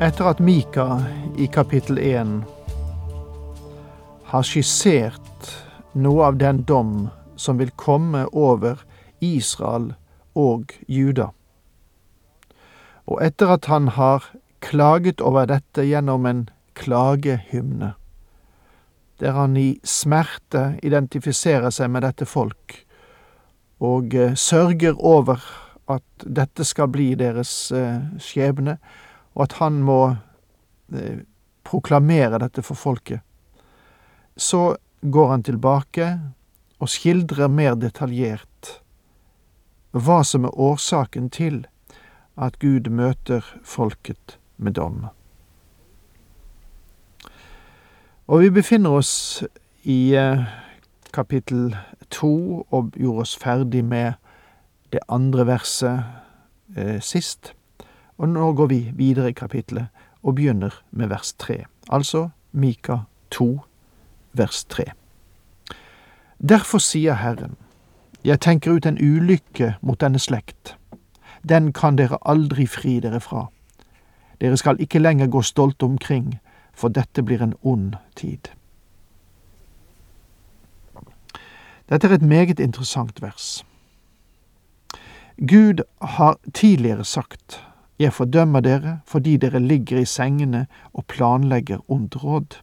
Etter at Mika i kapittel 1 har skissert noe av den dom som vil komme over Israel og Juda, og etter at han har klaget over dette gjennom en klagehymne, der han i smerte identifiserer seg med dette folk og eh, sørger over at dette skal bli deres eh, skjebne, og at han må eh, proklamere dette for folket. Så går han tilbake og skildrer mer detaljert hva som er årsaken til at Gud møter folket med dom. Og vi befinner oss i eh, kapittel to og gjorde oss ferdig med det andre verset eh, sist. Og nå går vi videre i kapittelet og begynner med vers tre. Altså Mika 2, vers tre. Derfor sier Herren, jeg tenker ut en ulykke mot denne slekt. Den kan dere aldri fri dere fra. Dere skal ikke lenger gå stolte omkring, for dette blir en ond tid. Dette er et meget interessant vers. Gud har tidligere sagt jeg fordømmer dere fordi dere ligger i sengene og planlegger ondt råd.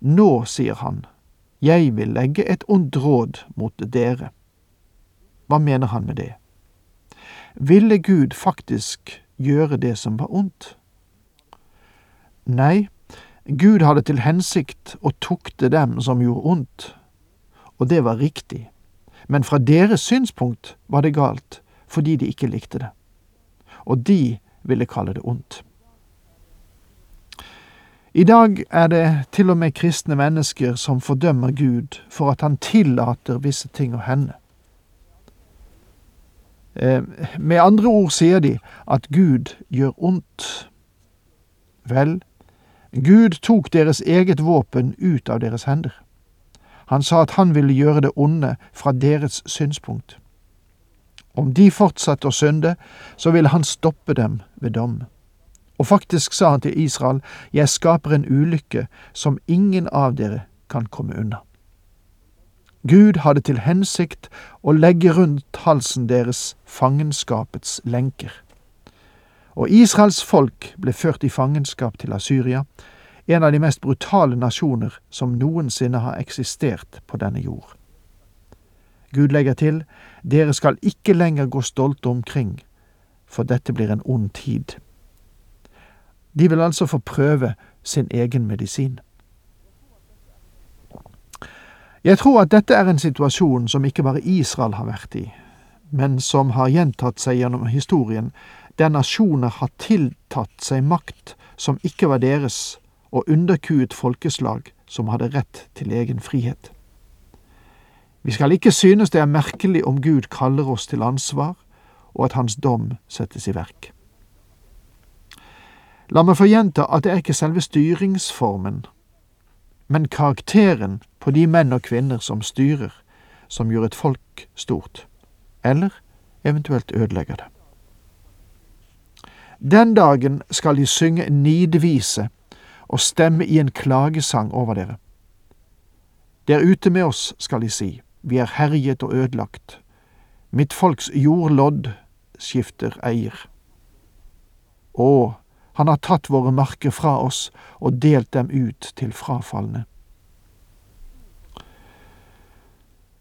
Nå, sier han, jeg vil legge et ondt råd mot dere. Hva mener han med det? Ville Gud faktisk gjøre det som var ondt? Nei, Gud hadde til hensikt å tukte dem som gjorde ondt, og det var riktig, men fra deres synspunkt var det galt fordi de ikke likte det og de ville kalle det ondt. I dag er det til og med kristne mennesker som fordømmer Gud for at han tillater visse ting å hende. Eh, med andre ord sier de at Gud gjør ondt. Vel, Gud tok deres eget våpen ut av deres hender. Han sa at han ville gjøre det onde fra deres synspunkt. Om de fortsatte å synde, så ville han stoppe dem ved dom. Og faktisk sa han til Israel, Jeg skaper en ulykke som ingen av dere kan komme unna. Gud hadde til hensikt å legge rundt halsen deres fangenskapets lenker. Og Israels folk ble ført i fangenskap til Asyria, en av de mest brutale nasjoner som noensinne har eksistert på denne jord. Gud legger til, dere skal ikke lenger gå stolte omkring, for dette blir en ond tid. De vil altså få prøve sin egen medisin. Jeg tror at dette er en situasjon som ikke bare Israel har vært i, men som har gjentatt seg gjennom historien, der nasjoner har tiltatt seg makt som ikke var deres, og underkuet folkeslag som hadde rett til egen frihet. Vi skal ikke synes det er merkelig om Gud kaller oss til ansvar, og at Hans dom settes i verk. La meg få gjenta at det er ikke selve styringsformen, men karakteren på de menn og kvinner som styrer, som gjør et folk stort, eller eventuelt ødelegger det. Den dagen skal de synge nidvise og stemme i en klagesang over dere. Der ute med oss, skal de si. Vi er herjet og ødelagt. Mitt folks jordlodd skifter eier. Å, han har tatt våre marker fra oss og delt dem ut til frafalne.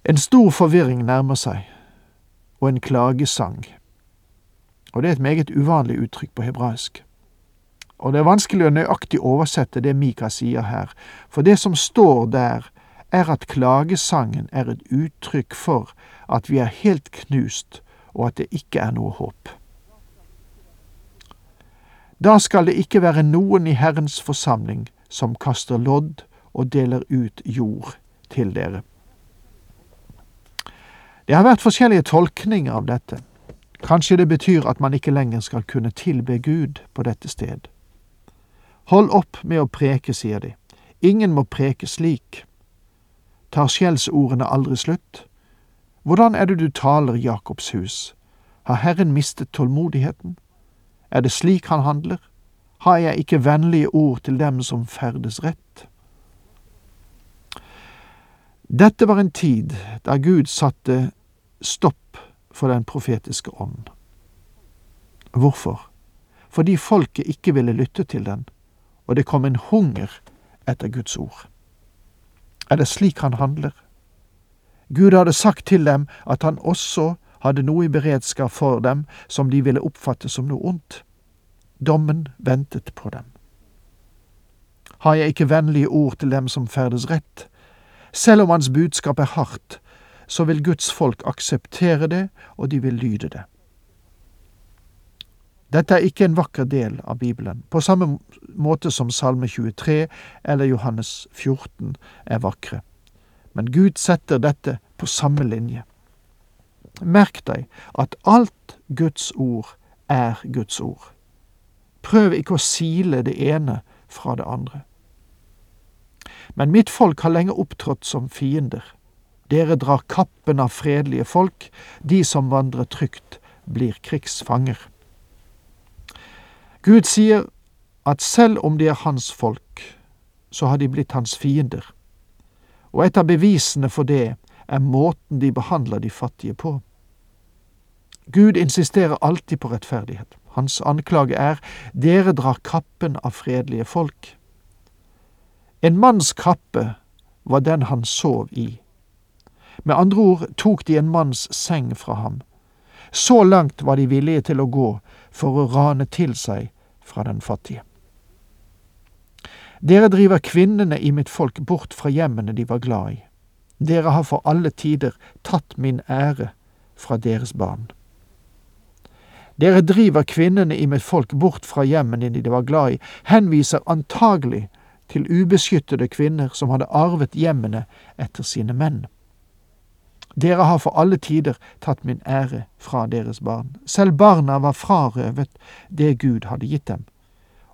En stor forvirring nærmer seg, og en klagesang. Og det er et meget uvanlig uttrykk på hebraisk. Og det er vanskelig å nøyaktig oversette det Mika sier her, for det som står der, er at klagesangen er et uttrykk for at vi er helt knust, og at det ikke er noe håp. Da skal det ikke være noen i Herrens forsamling som kaster lodd og deler ut jord til dere. Det har vært forskjellige tolkninger av dette. Kanskje det betyr at man ikke lenger skal kunne tilbe Gud på dette sted. Hold opp med å preke, sier de. Ingen må preke slik. Tar skjellsordene aldri slutt? Hvordan er det du taler, Jakobs hus? Har Herren mistet tålmodigheten? Er det slik han handler? Har jeg ikke vennlige ord til dem som ferdes rett? Dette var en tid da Gud satte stopp for den profetiske ånd. Hvorfor? Fordi folket ikke ville lytte til den, og det kom en hunger etter Guds ord. Er det slik han handler? Gud hadde sagt til dem at han også hadde noe i beredskap for dem som de ville oppfatte som noe ondt. Dommen ventet på dem. Har jeg ikke vennlige ord til dem som ferdes rett? Selv om hans budskap er hardt, så vil Guds folk akseptere det, og de vil lyde det. Dette er ikke en vakker del av Bibelen, på samme måte som Salme 23 eller Johannes 14 er vakre. Men Gud setter dette på samme linje. Merk deg at alt Guds ord er Guds ord. Prøv ikke å sile det ene fra det andre. Men mitt folk har lenge opptrådt som fiender. Dere drar kappen av fredelige folk, de som vandrer trygt, blir krigsfanger. Gud sier at selv om de er hans folk, så har de blitt hans fiender. Og et av bevisene for det er måten de behandler de fattige på. Gud insisterer alltid på rettferdighet. Hans anklage er dere drar kappen av fredelige folk. En manns kappe var den han sov i. Med andre ord tok de en manns seng fra ham. Så langt var de villige til å gå for å rane til seg fra den fattige. Dere driver kvinnene i mitt folk bort fra hjemmene de var glad i. Dere har for alle tider tatt min ære fra deres barn. Dere driver kvinnene i mitt folk bort fra hjemmene de var glad i, henviser antagelig til ubeskyttede kvinner som hadde arvet hjemmene etter sine menn. Dere har for alle tider tatt min ære fra deres barn. Selv barna var frarøvet det Gud hadde gitt dem,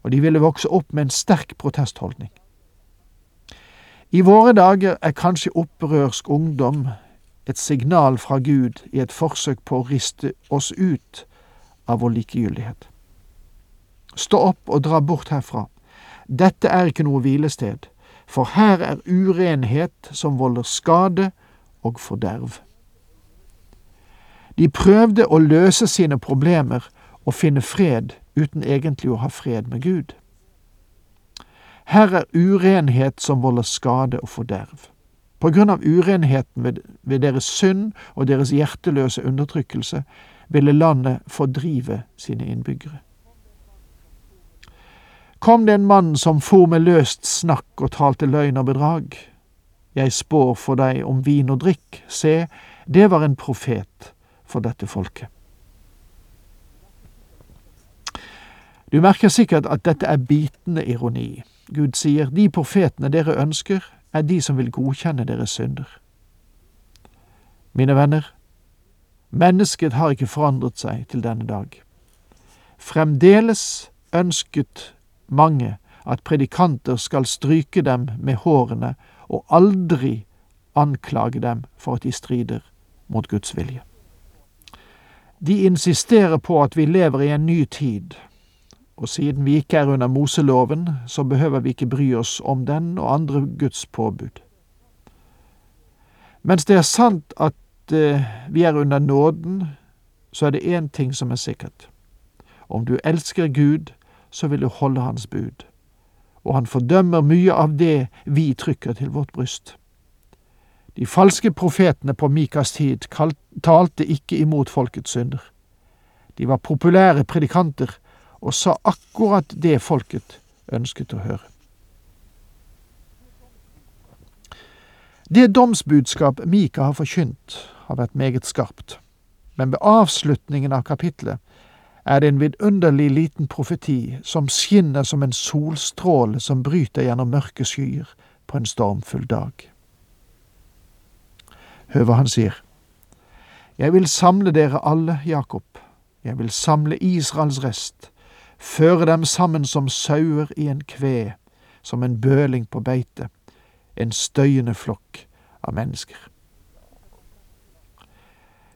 og de ville vokse opp med en sterk protestholdning. I våre dager er kanskje opprørsk ungdom et signal fra Gud i et forsøk på å riste oss ut av vår likegyldighet. Stå opp og dra bort herfra. Dette er ikke noe hvilested, for her er urenhet som volder skade og forderv. De prøvde å løse sine problemer og finne fred uten egentlig å ha fred med Gud. Her er urenhet som volder skade og forderv. På grunn av urenheten ved, ved deres synd og deres hjerteløse undertrykkelse ville landet fordrive sine innbyggere. Kom det en mann som for med løst snakk og talte løgn og bedrag? Jeg spår for deg om vin og drikk, se, det var en profet for dette folket. Du merker sikkert at dette er bitende ironi. Gud sier, de profetene dere ønsker, er de som vil godkjenne deres synder. Mine venner, Mennesket har ikke forandret seg til denne dag. Fremdeles ønsket mange at predikanter skal stryke dem med hårene og aldri anklage dem for at de strider mot Guds vilje. De insisterer på at vi lever i en ny tid, og siden vi ikke er under Moseloven, så behøver vi ikke bry oss om den og andre Guds påbud. Mens det er sant at Eh, vi er under nåden, så er det én ting som er sikkert. Om du elsker Gud, så vil du holde Hans bud. Og han fordømmer mye av det vi trykker til vårt bryst. De falske profetene på Mikas tid talte ikke imot folkets synder. De var populære predikanter og sa akkurat det folket ønsket å høre. Det domsbudskap Mika har forkynt, har vært meget skarpt, men ved avslutningen av kapitlet er det en vidunderlig liten profeti som skinner som en solstråle som bryter gjennom mørke skyer på en stormfull dag. Hør hva han sier. Jeg vil samle dere alle, Jakob, jeg vil samle Israels rest, føre dem sammen som sauer i en kve, som en bøling på beite, en støyende flokk av mennesker.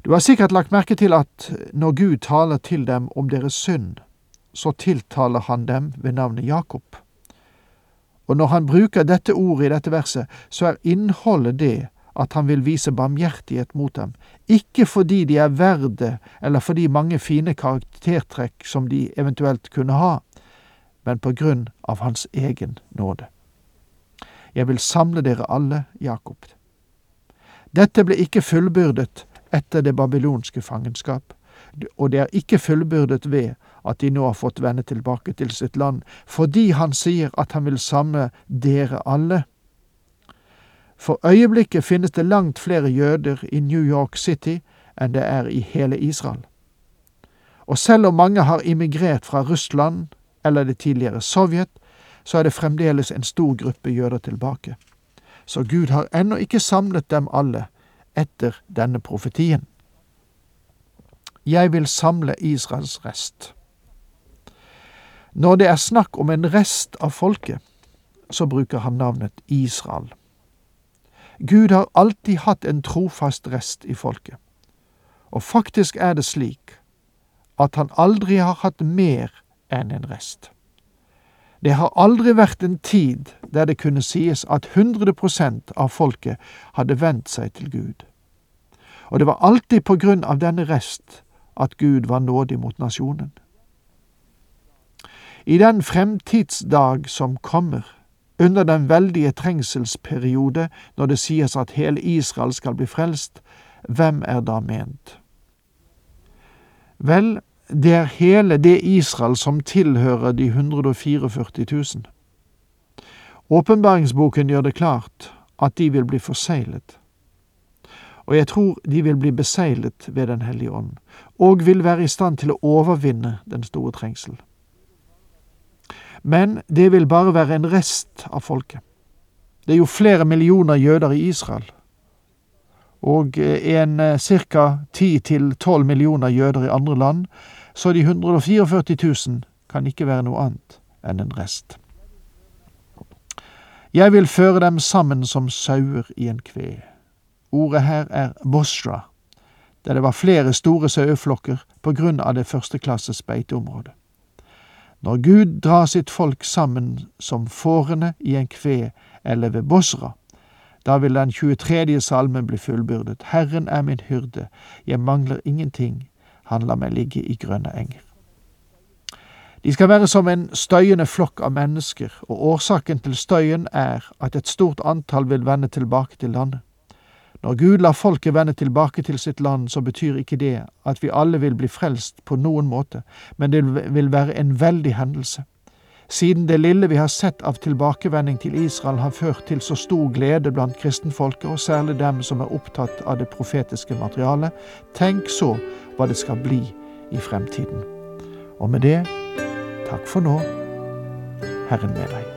Du har sikkert lagt merke til at når Gud taler til dem om deres synd, så tiltaler han dem ved navnet Jakob. Og når han bruker dette ordet i dette verset, så er innholdet det at han vil vise barmhjertighet mot dem, ikke fordi de er verde eller fordi mange fine karaktertrekk som de eventuelt kunne ha, men på grunn av hans egen nåde. Jeg vil samle dere alle, Jakob. Dette ble ikke fullbyrdet etter det babylonske fangenskap, og det er ikke fullbyrdet ved at de nå har fått vende tilbake til sitt land, fordi han sier at han vil samle dere alle. For øyeblikket finnes det langt flere jøder i New York City enn det er i hele Israel. Og selv om mange har immigrert fra Russland eller det tidligere Sovjet, så er det fremdeles en stor gruppe jøder tilbake. Så Gud har ennå ikke samlet dem alle, etter denne profetien. Jeg vil samle Israels rest. Når det er snakk om en rest av folket, så bruker han navnet Israel. Gud har alltid hatt en trofast rest i folket, og faktisk er det slik at han aldri har hatt mer enn en rest. Det har aldri vært en tid der det kunne sies at 100 av folket hadde vendt seg til Gud. Og det var alltid på grunn av denne rest at Gud var nådig mot nasjonen. I den fremtidsdag som kommer, under den veldige trengselsperiode når det sies at hele Israel skal bli frelst, hvem er da ment? Vel, det er hele det Israel som tilhører de 144 000. Åpenbaringsboken gjør det klart at de vil bli forseglet. Og jeg tror de vil bli beseglet ved Den hellige ånd, og vil være i stand til å overvinne den store trengsel. Men det vil bare være en rest av folket. Det er jo flere millioner jøder i Israel, og en eh, ca. 10-12 millioner jøder i andre land, så de 144 000 kan ikke være noe annet enn en rest. Jeg vil føre dem sammen som sauer i en kve. Ordet her er bosra, der det var flere store saueflokker på grunn av det førsteklasses beiteområde. Når Gud drar sitt folk sammen som fårene i en kve eller ved Bosra, da vil den 23. salmen bli fullbyrdet. Herren er min hyrde, jeg mangler ingenting, han lar meg ligge i grønne enger. De skal være som en støyende flokk av mennesker, og årsaken til støyen er at et stort antall vil vende tilbake til landet. Når Gud lar folket vende tilbake til sitt land, så betyr ikke det at vi alle vil bli frelst på noen måte, men det vil være en veldig hendelse. Siden det lille vi har sett av tilbakevending til Israel har ført til så stor glede blant kristenfolket, og særlig dem som er opptatt av det profetiske materialet, tenk så hva det skal bli i fremtiden. Og med det, takk for nå, Herren med deg.